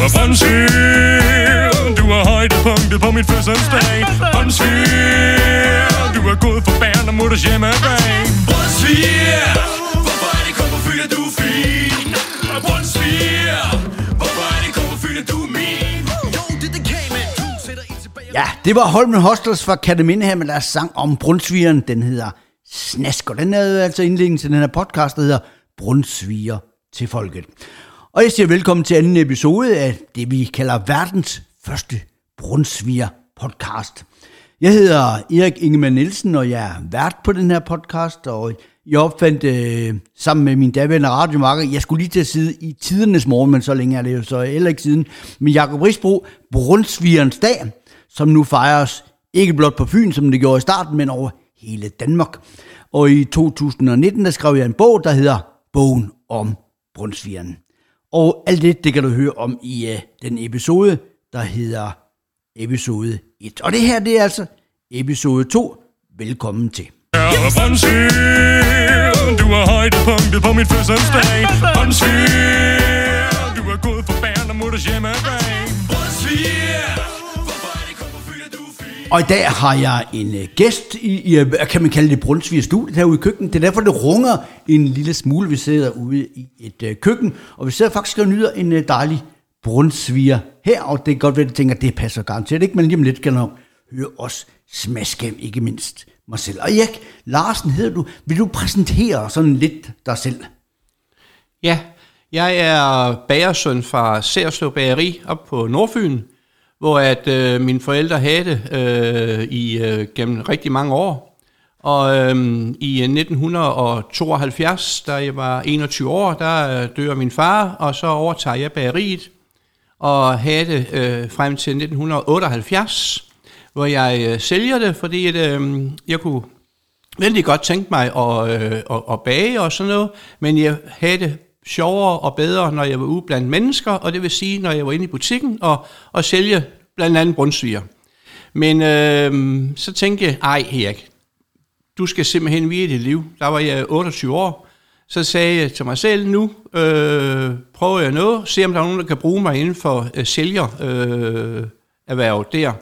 Brunsviger, du er højdepunktet på mit fødselsdag. Brunsviger, du er god for bæren og mutters hjemmebag. Brunsviger, hvorfor er det kun på Fyn, at du er fin? Brunsviger, hvorfor er det kun på Fyn, at du er min? Jo, det det kage, du sætter ind tilbage. Ja, det var Holmen Hostels fra Kataminde her med deres sang om Brunsvigeren. Den hedder Snask, og den er altså indlæggen til den her podcast, der hedder Brunsviger til folket. Og jeg siger velkommen til anden episode af det, vi kalder verdens første Brunsviger podcast. Jeg hedder Erik Ingemann Nielsen, og jeg er vært på den her podcast, og jeg opfandt øh, sammen med min daværende radiomarker, jeg skulle lige til at sidde i tidernes morgen, men så længe er det jo så heller ikke siden, med Jakob Risbro, Brunsvigerens dag, som nu fejres ikke blot på Fyn, som det gjorde i starten, men over hele Danmark. Og i 2019, der skrev jeg en bog, der hedder Bogen om Brunsvigeren. Og alt det, det kan du høre om i uh, den episode, der hedder episode 1. Og det her, det er altså episode 2. Velkommen til. Du er højdepunktet på mit fødselsdag. Brunsviger, du er god for bæren og mutters hjemmebag. Brunsviger, og i dag har jeg en øh, gæst i, i øh, kan man kalde det Brunsviger studiet herude i køkkenet. Det er derfor, det runger en lille smule. Vi sidder ude i et uh, køkken, og vi sidder faktisk og nyder en uh, dejlig brunsviger her, og det kan godt være, at tænker, at det passer garanteret ikke, men lige om lidt kan jeg høre os smaske, ikke mindst mig selv. Og Erik Larsen hedder du. Vil du præsentere sådan lidt dig selv? Ja, jeg er bagersøn fra Særslev Bageri op på Nordfyn, hvor at øh, mine forældre havde det øh, i øh, gennem rigtig mange år. Og øhm, øh, i 1972, da jeg var 21 år, der øh, dør min far, og så overtager jeg bageriet og havde det øh, frem til 1978, hvor jeg øh, sælger det, fordi at, øh, jeg kunne vældig godt tænke mig at, øh, at, at bage og sådan noget, men jeg havde det sjovere og bedre, når jeg var ude blandt mennesker, og det vil sige, når jeg var inde i butikken og, og sælge blandt andet brunsviger. Men øh, så tænkte jeg, ej Erik, du skal simpelthen vide dit liv. Der var jeg 28 år. Så sagde jeg til mig selv, nu øh, prøver jeg noget, se om der er nogen, der kan bruge mig inden for øh, sælgererhvervet øh, erhverv der.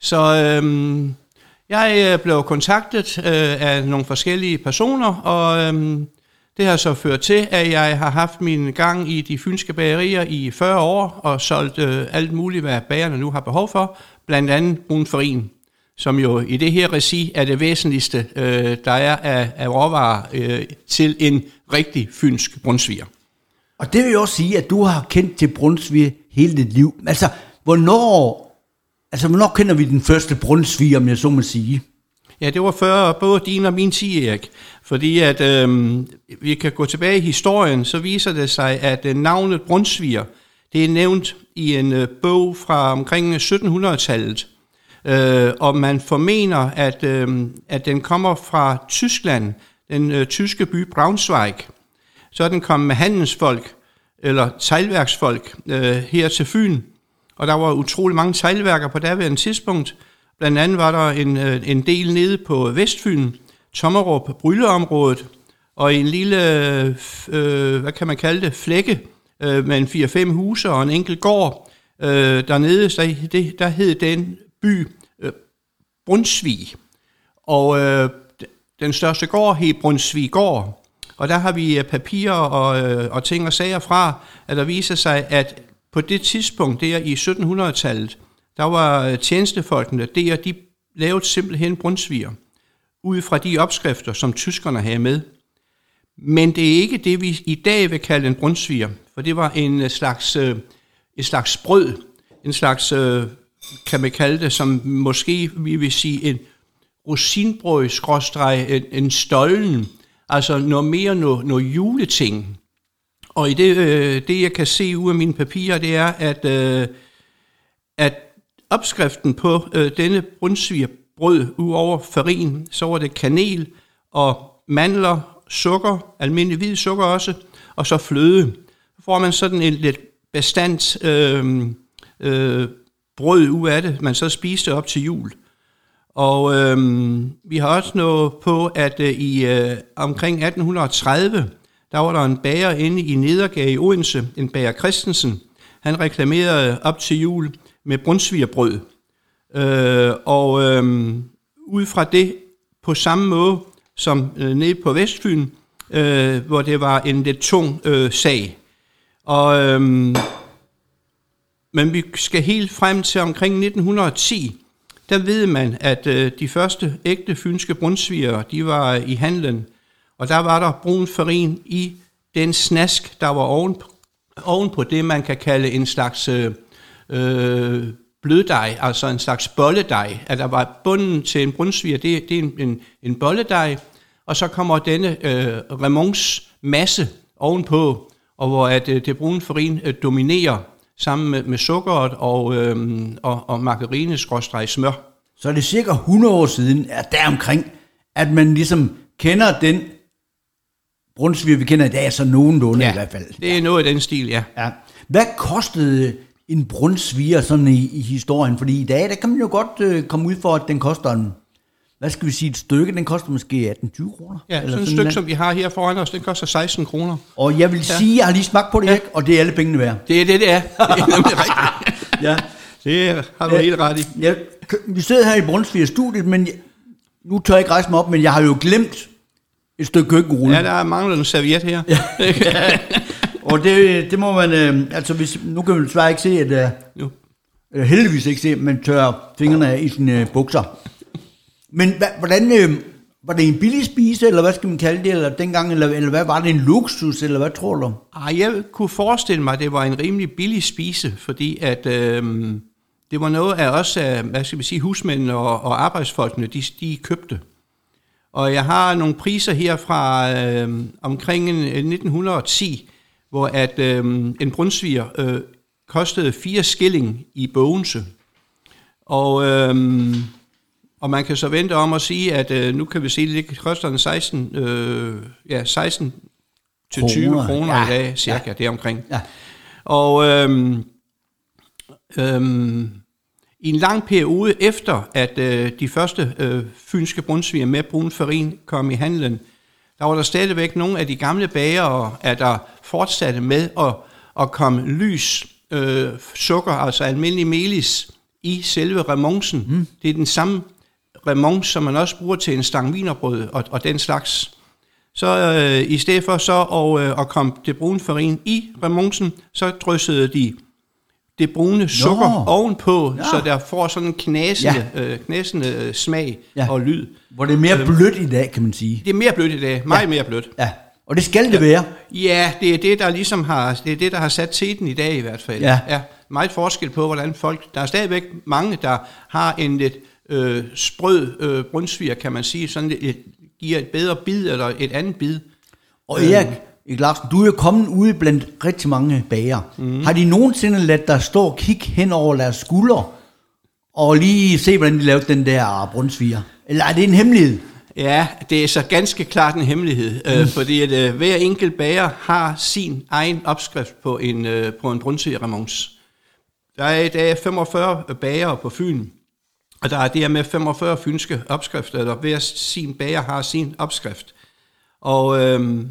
Så øh, jeg øh, blev kontaktet øh, af nogle forskellige personer, og øh, det har så ført til, at jeg har haft min gang i de fynske bagerier i 40 år, og solgt øh, alt muligt, hvad bagerne nu har behov for, blandt andet brunferin, som jo i det her regi er det væsentligste, øh, der er af, af råvarer øh, til en rigtig fynsk brunsviger. Og det vil jo også sige, at du har kendt til Brunsviger hele dit liv. Altså, hvornår, altså, hvornår kender vi den første Brunsviger, om jeg så må sige? Ja, det var før både din og min tid, Erik. Fordi at øh, vi kan gå tilbage i historien, så viser det sig, at øh, navnet Brunsviger, det er nævnt i en øh, bog fra omkring øh, 1700-tallet. Øh, og man formener, at, øh, at den kommer fra Tyskland, den øh, tyske by Braunschweig. Så er den kommet med handelsfolk, eller teglværksfolk, øh, her til Fyn. Og der var utrolig mange teglværker på daværende tidspunkt. Blandt andet var der en, øh, en del nede på Vestfyn, Tommerup, Brylleområdet, og en lille, øh, øh, hvad kan man kalde det, flække øh, med en 4-5 huse og en enkelt gård. Øh, dernede, så det, der hed den by øh, Brunsvig. Og øh, den største gård hed Brunsvig Gård. Og der har vi øh, papirer og, øh, og ting og sager fra, at der viser sig, at på det tidspunkt, der i 1700-tallet, der var øh, tjenestefolkene der, de lavede simpelthen brunsviger, ud fra de opskrifter, som tyskerne havde med. Men det er ikke det, vi i dag vil kalde en brunsviger, for det var en øh, slags, øh, en slags brød, en slags, kan man kalde det, som måske vi vil sige en rosinbrød, skråstreg, en, en stollen, altså noget mere noget, noget juleting. Og i det, øh, det, jeg kan se ud af mine papirer, det er, at, øh, at opskriften på øh, denne brunsvigerbrød, udover farin, så var det kanel og mandler, sukker, almindelig hvid sukker også, og så fløde. Så får man sådan en lidt bestandt øh, øh, brød ud af det, man så spiste op til jul. Og øh, vi har også noget på, at øh, i øh, omkring 1830, der var der en bager inde i Nedergade i Odense, en bager Christensen, han reklamerede op til jul med brunsvigerbrød. Øh, og øh, ud fra det, på samme måde som øh, nede på Vestfyn, øh, hvor det var en lidt tung øh, sag. Og, øh, men vi skal helt frem til omkring 1910, der ved man, at øh, de første ægte fynske brunsviger, de var i handlen, og der var der brun farin i den snask, der var oven, oven på det, man kan kalde en slags øh, øh, bløddej, altså en slags bolledej. At der var bunden til en brunsviger, det, det er en, en, en bolledej, og så kommer denne øh, remons masse ovenpå, og hvor at, øh, det brune farin øh, dominerer sammen med, med sukkeret og, øh, og, og margarine smør. Så er det cirka 100 år siden, at deromkring, at man ligesom kender den brunsviger, vi kender i dag, så nogenlunde ja, i hvert fald. det er noget af den stil, ja. ja. Hvad kostede en brunsviger sådan i, i historien? Fordi i dag, der kan man jo godt øh, komme ud for, at den koster en, hvad skal vi sige, et stykke, den koster måske 18-20 kroner. Ja, eller sådan et stykke, som vi har her foran os, den koster 16 kroner. Og jeg vil ja. sige, jeg har lige smagt på det, ja. ikke? og det er alle pengene værd. Det er det, det er. Det er nemlig rigtigt. ja. Det har du ja, helt ret i. Ja, vi sidder her i Brunsviger studiet, men jeg, nu tør jeg ikke rejse mig op, men jeg har jo glemt et stykke køkkenrulle. Ja, der mangler en serviet her. Ja. Og det, det må man, øh, altså hvis, nu kan man desværre ikke se, at, øh, jo. øh, heldigvis ikke se, at man tør fingrene af i sine øh, bukser. Men hva, hvordan, øh, var det en billig spise, eller hvad skal man kalde det, eller dengang, eller, eller hvad, var det en luksus, eller hvad tror du? Ej, jeg kunne forestille mig, at det var en rimelig billig spise, fordi at øh, det var noget af også, hvad skal vi sige, husmændene og, og arbejdsfolkene, de, de købte. Og jeg har nogle priser her fra øh, omkring 1910, hvor at øh, en brunsviger øh, kostede 4 skilling i Bogense. Og, øh, og man kan så vente om at sige, at øh, nu kan vi se, at det koster en 16, øh, ja, 16 til 20 kroner ja. i dag, cirka, ja. det omkring. Ja. Og øh, øh, i en lang periode efter, at øh, de første øh, fynske brunsviger med brun farin kom i handlen, der var der stadigvæk nogle af de gamle bager, at der fortsatte med at, at komme lys øh, sukker, altså almindelig melis, i selve remonsen. Mm. Det er den samme remons, som man også bruger til en stang vinerbrød og, og den slags. Så øh, i stedet for så at, øh, at komme det brune farin i remonsen, så dryssede de det brune sukker Nå. ovenpå, ja. så der får sådan en knasende, ja. øh, knasende øh, smag ja. og lyd. Hvor det er mere blødt i dag, kan man sige. Det er mere blødt i dag, meget ja. mere blødt. Ja. Og det skal det være. Ja, det er det, der ligesom har, det er det, der har sat teten i dag i hvert fald. Ja. ja. Meget forskel på, hvordan folk, der er stadigvæk mange, der har en lidt øh, sprød øh, brunsviger, kan man sige, sådan et, giver et bedre bid eller et andet bid. Og Erik, øh, Erik Larsen, du er jo kommet ude blandt rigtig mange bager. Mm. Har de nogensinde ladt dig stå og kigge hen over deres skuldre, og lige se, hvordan de lavede den der brunsviger? Eller er det en hemmelighed? Ja, det er så ganske klart en hemmelighed, øh, mm. øh, fordi at øh, hver enkelt bager har sin egen opskrift på en, øh, på en brunsvigerremons. Der er i dag 45 bager på Fyn, og der er dermed 45 fynske opskrifter, eller hver sin bager har sin opskrift. Og øh,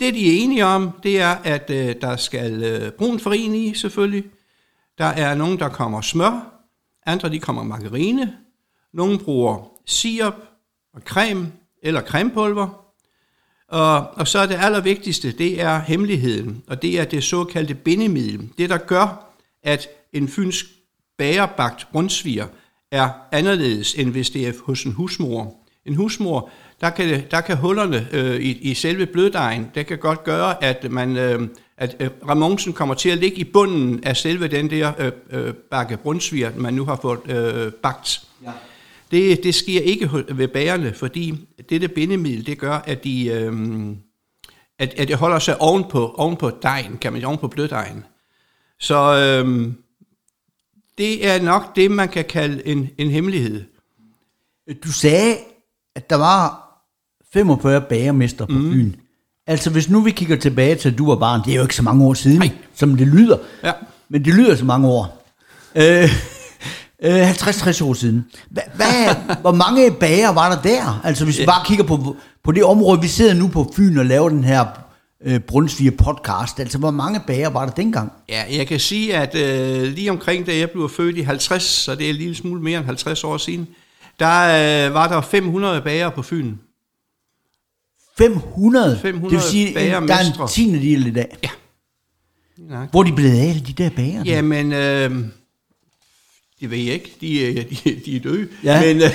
det, de er enige om, det er, at øh, der skal øh, brun farin i, selvfølgelig. Der er nogen, der kommer smør. Andre, de kommer margarine. Nogle bruger sirup og creme eller cremepulver. Og, og så er det allervigtigste, det er hemmeligheden, og det er det såkaldte bindemiddel. Det, der gør, at en fynsk bagerbagt rundsviger er anderledes, end hvis det er hos en husmor. En husmor, der kan, der kan hullerne øh, i, i selve bløddejen, det kan godt gøre, at man... Øh, at øh, ramonsen kommer til at ligge i bunden af selve den der øh, øh, bakke brunsviger, man nu har fået øh, bagt. Ja. Det, det sker ikke ved bærerne, fordi dette bindemiddel, det gør, at, de, øh, at, at det holder sig ovenpå, ovenpå dejen, kan man sige, ovenpå bløddejen. Så øh, det er nok det, man kan kalde en, en hemmelighed. Du sagde, at der var 45 bagermester på mm. Fyn. Altså hvis nu vi kigger tilbage til, at du var barn, det er jo ikke så mange år siden, Nej. som det lyder. Ja. Men det lyder så mange år. Øh, øh, 50-60 år siden. Hva, hvad, hvor mange bager var der der? Altså hvis vi bare kigger på, på det område, vi sidder nu på Fyn og laver den her øh, Brunsviger podcast. Altså, hvor mange bager var der dengang? Ja, jeg kan sige, at øh, lige omkring da jeg blev født i 50, så det er en lille smule mere end 50 år siden, der øh, var der 500 bager på Fyn. 500? 500 det vil sige, en, der er bagermestre. en tiende del i dag. Ja. Nej. Hvor er de blevet af, de der bager? Jamen, øh, det ved jeg ikke. De, øh, de, de er døde. Ja. Men, øh,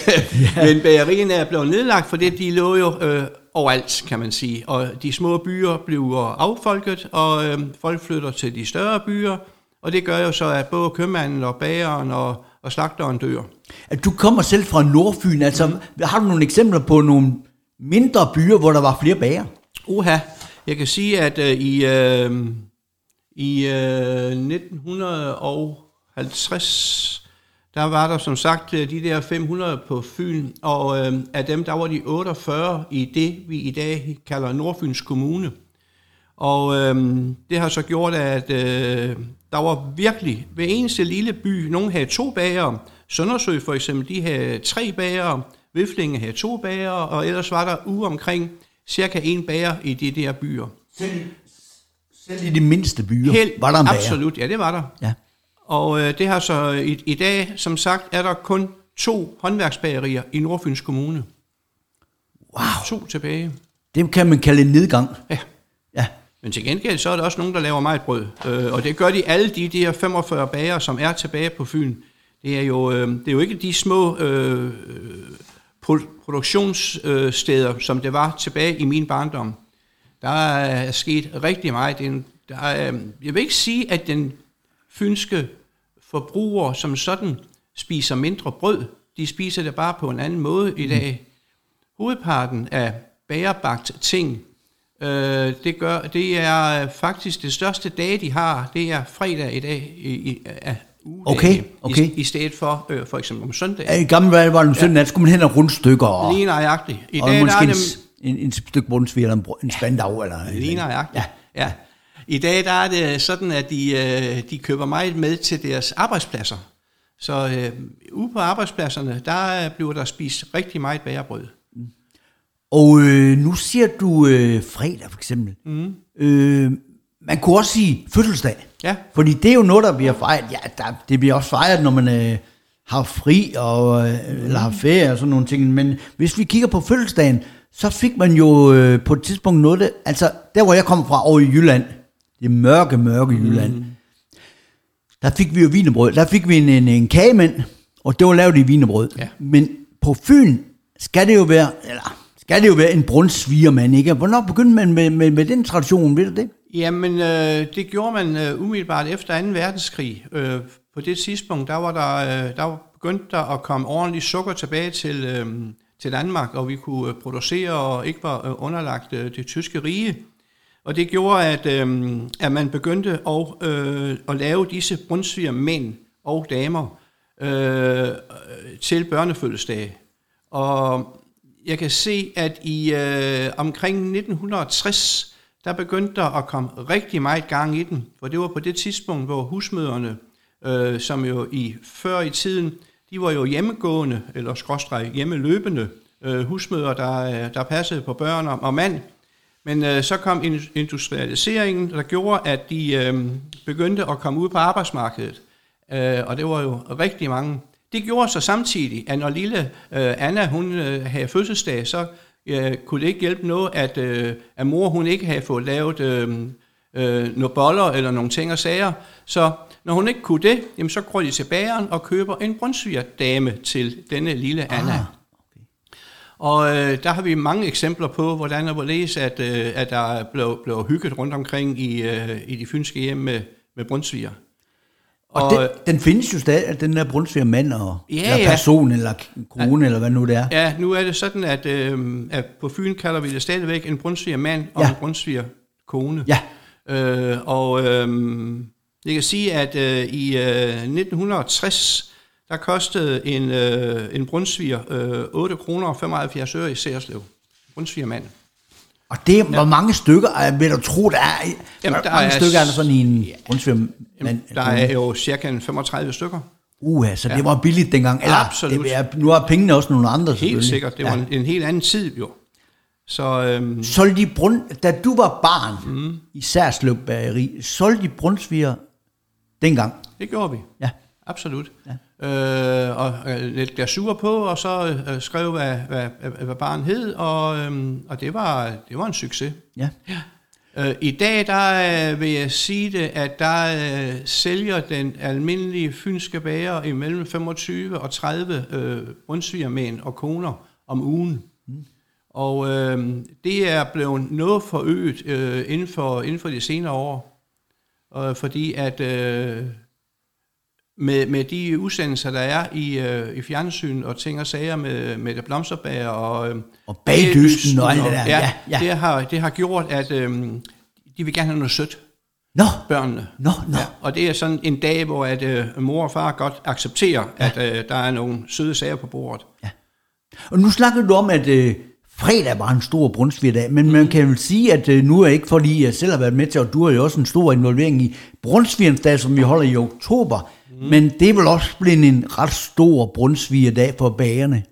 men bagerien er blevet nedlagt, for det, de lå jo øh, overalt, kan man sige. Og de små byer bliver affolket, og øh, folk flytter til de større byer. Og det gør jo så, at både købmanden og bageren og, og slagteren dør. At du kommer selv fra Nordfyn, altså Mm. har du nogle eksempler på nogle mindre byer, hvor der var flere bager? Uha, jeg kan sige, at øh, i, øh, i øh, 1950, der var der som sagt øh, de der 500 på Fyn, og øh, af dem der var de 48 i det, vi i dag kalder Nordfyns Kommune. Og øh, det har så gjort, at øh, der var virkelig ved eneste lille by, nogen havde to bager, Søndersø for eksempel, de havde tre bager, Viflinge havde to bager, og ellers var der uge omkring cirka en bager i de der byer. Selv, selv i de mindste byer Helt, var der en bager. Absolut, ja det var der. Ja. Og øh, det har så i, i dag, som sagt, er der kun to håndværksbagerier i Nordfyns Kommune. Wow, To tilbage. det kan man kalde en nedgang. Ja. Ja. Men til gengæld så er der også nogen, der laver meget brød. Øh, og det gør de alle de der 45 bager, som er tilbage på Fyn. Det er jo, øh, det er jo ikke de små øh, pro- produktionssteder, som det var tilbage i min barndom. Der er sket rigtig meget. Det er en- Der er, øh, jeg vil ikke sige, at den fynske forbruger som sådan spiser mindre brød. De spiser det bare på en anden måde i dag. Hovedparten af bagerbagt ting, øh, det, gør, det er faktisk det største dag, de har, det er fredag i dag i, i, af ugedage, Okay, okay. I, i stedet for øh, for eksempel om søndag. Ja, I gamle dage var det om søndag, nat, skulle man hen og rundstykker, og, Lige nøjagtigt. I og dag der måske er en, en, en stykke bundsvig eller en, en spandau. Eller, Lige nøjagtigt. Ja. ja. I dag der er det sådan, at de, øh, de køber meget med til deres arbejdspladser. Så øh, ude på arbejdspladserne, der øh, bliver der spist rigtig meget bagerbrød. Og øh, nu siger du øh, fredag for eksempel. Mm. Øh, man kunne også sige fødselsdag. Ja. Fordi det er jo noget, der bliver fejret. Ja, der, det bliver også fejret, når man øh, har fri og, øh, eller har ferie og sådan nogle ting. Men hvis vi kigger på fødselsdagen, så fik man jo øh, på et tidspunkt noget, det, altså der hvor jeg kommer fra, over i Jylland, det mørke, mørke Jylland, mm. der fik vi jo vinerbrød. Der fik vi en, en, en kagemand, og det var lavet i vinerbrød. Ja. Men på Fyn skal det jo være, eller skal det jo være en brunsvigermand, ikke? Hvornår begyndte man med, med, med den tradition, ved du det? Jamen, øh, det gjorde man øh, umiddelbart efter 2. verdenskrig. Øh, på det tidspunkt, der var der, øh, der var begyndt der at komme ordentligt sukker tilbage til, øh, til Danmark, og vi kunne øh, producere og ikke var øh, underlagt øh, det tyske rige. Og det gjorde, at, øh, at man begyndte at, øh, at lave disse brunsviger mænd og damer øh, til børnefødselsdage. Og jeg kan se, at i øh, omkring 1960, der begyndte der at komme rigtig meget gang i den. For det var på det tidspunkt, hvor husmøderne, øh, som jo i før i tiden, de var jo hjemmegående, eller skråstreg hjemmeløbende øh, husmøder, der, øh, der passede på børn og, og mand. Men øh, så kom industrialiseringen, der gjorde, at de øh, begyndte at komme ud på arbejdsmarkedet. Øh, og det var jo rigtig mange. Det gjorde så samtidig, at når lille øh, Anna hun øh, havde fødselsdag, så øh, kunne det ikke hjælpe noget, at, øh, at mor hun ikke havde fået lavet øh, øh, nogle boller eller nogle ting og sager. Så når hun ikke kunne det, jamen, så går de til bageren og køber en brunsvigerdame til denne lille Anna. Ah, Og øh, der har vi mange eksempler på, hvordan og hvorledes, at, øh, at der er blevet, blevet hygget rundt omkring i, øh, i de fynske hjem med, med brunsviger. Og, og den, den findes jo stadig, den der brunsvigermand, og, Ja, eller ja. person, eller kone, eller hvad nu det er. Ja, nu er det sådan, at, øh, at på Fyn kalder vi det stadigvæk en brunsviger mand og Ja. en brunsviger kone. Ja. Øh, og øh, jeg kan sige, at øh, i øh, 1960, der kostede en, øh, en brunsviger øh, 8 kroner og 75 øre i Særslev. Brunsvigermand. Og det er, hvor mange stykker, er, vil du tro, der er? Jamen, hvor der mange er stykker er der sådan i en brunsvigermand? Jamen, der er jo cirka en 35 stykker. Uha, så det var billigt dengang. Eller, Absolut. Det er, nu har pengene også nogle andre, Helt sikkert. Det var ja. en, en helt anden tid, jo. Så øhm, Solgte de brund, da du var barn mm. i Særsløb Bageri, solgte de brunsviger dengang? det gjorde vi. Ja. Absolut. Ja. Øh, og øh, lidt glasur på, og så øh, skrev, hvad, hvad, hvad, hvad barn hed, og, øh, og det, var, det var en succes. Ja. Øh, I dag der øh, vil jeg sige det, at der øh, sælger den almindelige fynske bager imellem 25 og 30 øh, brunsvigermænd og koner om ugen. Mm. Og øh, det er blevet noget forøget øh, inden, for, inden for de senere år, øh, fordi at øh, med, med de udsendelser, der er i, øh, i fjernsyn og ting og sager med, med det blomsterbager og... Øh, Og bagdysten og alt det der. Ja, Ja, ja. Det, har, det har gjort, at øh, de vil gerne have noget sødt, Nå, børnene. nå, nå. Ja, og det er sådan en dag, hvor at, øh, mor og far godt accepterer, ja. at øh, der er nogle søde sager på bordet. Og nu snakker du om, at øh, fredag var en stor brunsvigerdag, men man kan vel sige, at øh, nu er ikke fordi jeg selv har været med til, og du har jo også en stor involvering i brunsvigerens dag, som vi holder i oktober. Mm. Men det vel også blevet en ret stor brunsvigerdag for bagerne.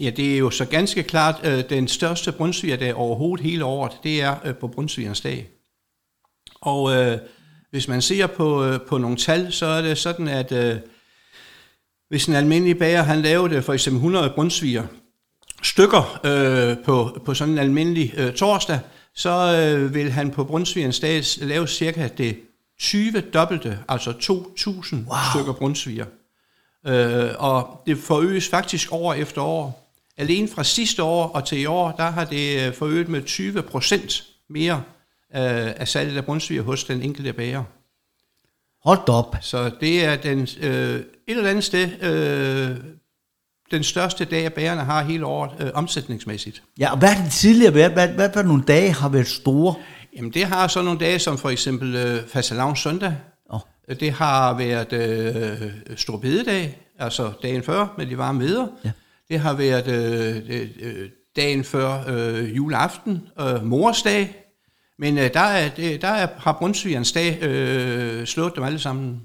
Ja, det er jo så ganske klart øh, den største brunsvigerdag overhovedet hele året, det er øh, på brunsvigerens dag. Og øh, hvis man ser på, øh, på nogle tal, så er det sådan, at øh, hvis en almindelig bager, han lavede for eksempel 100 brunsviger stykker øh, på, på sådan en almindelig øh, torsdag, så øh, vil han på brunsvigerens dag lave cirka det 20 dobbelte, altså 2.000 wow. stykker brunsviger. Øh, og det forøges faktisk år efter år. Alene fra sidste år og til i år, der har det øh, forøget med 20 procent mere øh, af salget af brunsviger hos den enkelte bager. Hold op. Så det er den, øh, et eller andet sted øh, den største dag, bagerne har hele året øh, omsætningsmæssigt. Ja, og hvad har det tidligere været? Hvad, hvad for nogle dage har været store? Jamen det har så nogle dage som for eksempel øh, fastelavns søndag. Åh. Det har været øh, stor bededag, altså dagen før med de varme veder. Ja. Det har været øh, øh, dagen før øh, juleaften, øh, morsdag. Men øh, der, er, der er, har brunsvigerens dag øh, slået dem alle sammen.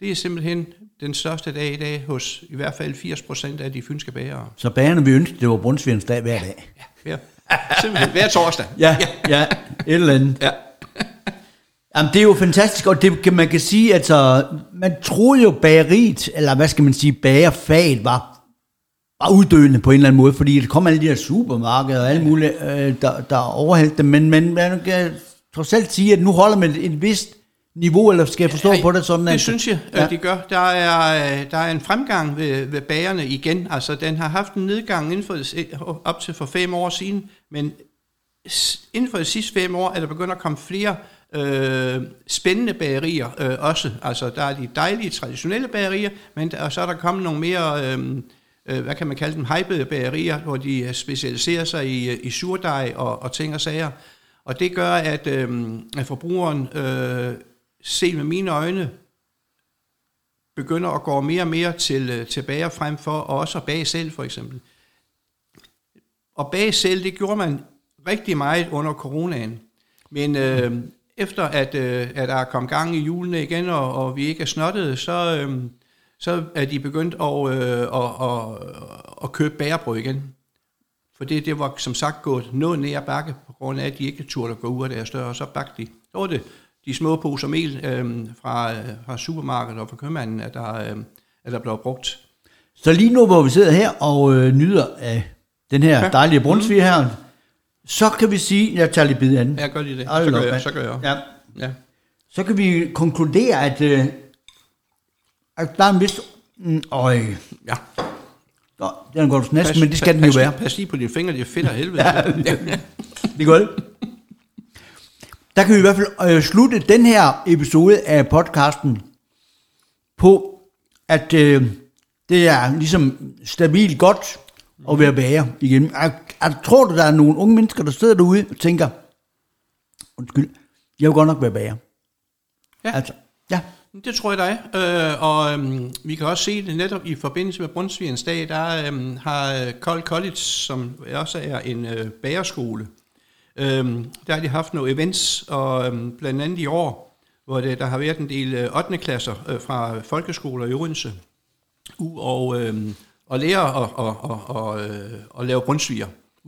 Det er simpelthen den største dag i dag hos i hvert fald 80 procent af de fynske bagere. Så bagerne vil ønske, det var brunsvigerens dag hver dag. Ja, simpelthen hver torsdag. Ja, ja, et eller andet. ja. Jamen, det er jo fantastisk, og det kan man kan sige, altså, man troede jo bageriet, eller hvad skal man sige, bagerfaget var, var uddøende på en eller anden måde, fordi der kom alle de her supermarkeder og alt muligt, øh, der, der overhældte dem, men, men man kan trods alt sige, at nu holder man et vist niveau, eller skal jeg forstå Ja, på det sådan, Det at, synes jeg, Ja. ja. de gør. Der er, der er en fremgang ved, ved bagerne igen. Altså, den har haft en nedgang inden for, op til for fem år siden, men inden for de sidste fem år er der begyndt at komme flere øh, spændende bagerier øh, også. Altså, der er de dejlige, traditionelle bagerier, men der, og så er der kommet nogle mere, øh, øh, hvad kan man kalde dem, hypede bagerier, hvor de øh, specialiserer sig i, øh, i surdej og, og ting og sager. Og det gør, at, øh, at forbrugeren, øh, set med mine øjne, begynder at gå mere og mere til, øh, tilbage og frem for også at bage selv, for eksempel. Og bage selv, det gjorde man rigtig meget under coronaen. Men øh, efter at, øh, at der er kommet gang i julene igen, og, og vi ikke er snottede, så, øh, så er de begyndt at, øh, at, at, at købe bærebrød igen. For det, det var som sagt gået noget ned ad bakke, på grund af, at de ikke turde gå ud af deres dør, og så bagte de. Så var det de små poser mel øh, fra, øh, fra supermarkedet og fra købmanden, at der, øh, at der blev brugt. så lige nu, hvor vi sidder her og øh, nyder af den her Ja. dejlige brunsviger her, så kan vi sige, jeg tager lige bid af den. Ja, gør de det. Hold Så gør jeg. Så gør jeg. Ja. Ja. Så kan vi konkludere, at, øh, at der er en vis... Mm, øj, ja. Nå, den går du næsten, men det skal den jo pas, være. Pas lige på dine fingre, det er fedt af helvede. Ja, det går det. Der kan vi i hvert fald øh, slutte den her episode af podcasten på, at øh, det er ligesom stabilt godt at være bager igen. Jeg, jeg tror du, der er nogle unge mennesker, der sidder derude og tænker, undskyld, jeg vil godt nok være bager. Ja. Altså, ja. Det tror jeg, der er. Øh, og øhm, vi kan også se det netop i forbindelse med Brunsvigens dag, der øhm, har Kold College, som også er en øh, bagerskole, øhm, der har de haft nogle events, og øhm, blandt andet i år, hvor det, der har været en del øh, 8. klasser øh, fra folkeskoler i Odense, u og, øhm, og lære at og, og, og, øh, og lave brunsviger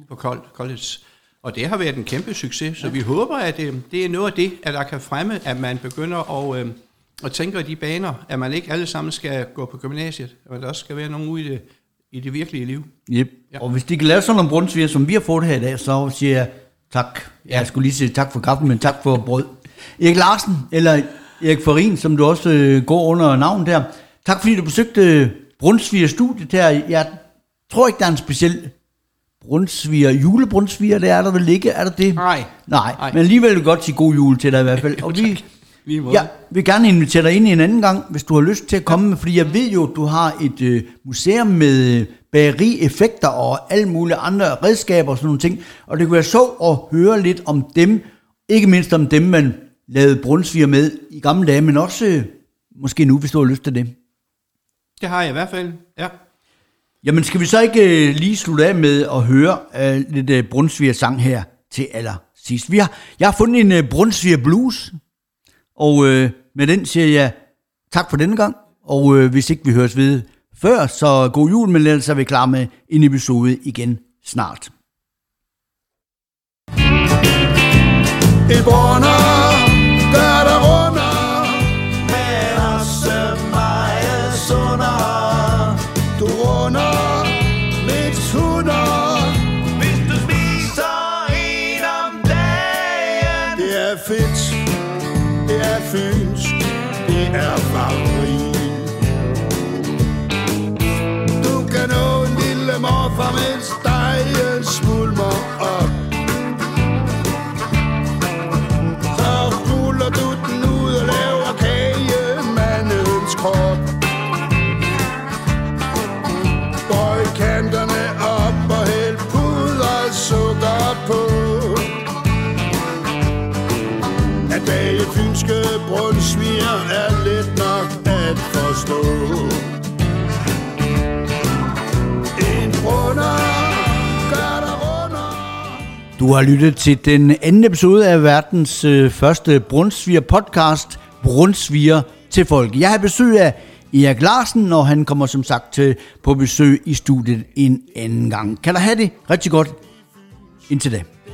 på Col- College. Og det har været en kæmpe succes, så vi håber, at det, det er noget af det, at der kan fremme, at man begynder at, øh, at tænke i de baner, at man ikke alle sammen skal gå på gymnasiet, og at der også skal være nogen ude i det, i det virkelige liv. Yep. Ja. Og hvis de kan lave sådan nogle brunsviger, som vi har fået her i dag, så siger jeg tak. Jeg skulle lige sige tak for kaffen, men tak for brød. Erik Larsen, eller Erik Farin, som du også øh, går under navn der. Tak fordi du besøgte Brunsviger studiet her. Jeg tror ikke, der er en speciel brunsviger, julebrunsviger, det er der vel ikke, er der det? Nej. Nej, Nej. men alligevel vil godt sige god jul til dig i hvert fald. Og vi, jeg vil gerne invitere dig ind en anden gang, hvis du har lyst til at komme, fordi jeg ved jo, at du har et øh, museum med øh, bageri-effekter og alle mulige andre redskaber og sådan nogle ting, og det kunne være så at høre lidt om dem, ikke mindst om dem, man lavede brunsviger med i gamle dage, men også øh, måske nu, hvis du har lyst til det. Det har jeg i hvert fald, ja. Jamen, skal vi så ikke øh, lige slutte af med at høre øh, lidt øh, Brunsviger sang her til allersidst? Vi har, jeg har fundet en øh, Brunsviger blues, og øh, med den siger jeg tak for denne gang, og øh, hvis ikke vi høres ved før, så god jul, men ellers er vi klar med en episode igen snart. Et brunner på En brunner gør dig runder Du har lyttet til den anden episode af verdens øh, første Brunsviger podcast, Brunsviger til folk. Jeg har besøg af Erik Larsen, og han kommer som sagt til på besøg i studiet en anden gang. Kan der have det rigtig godt indtil da. er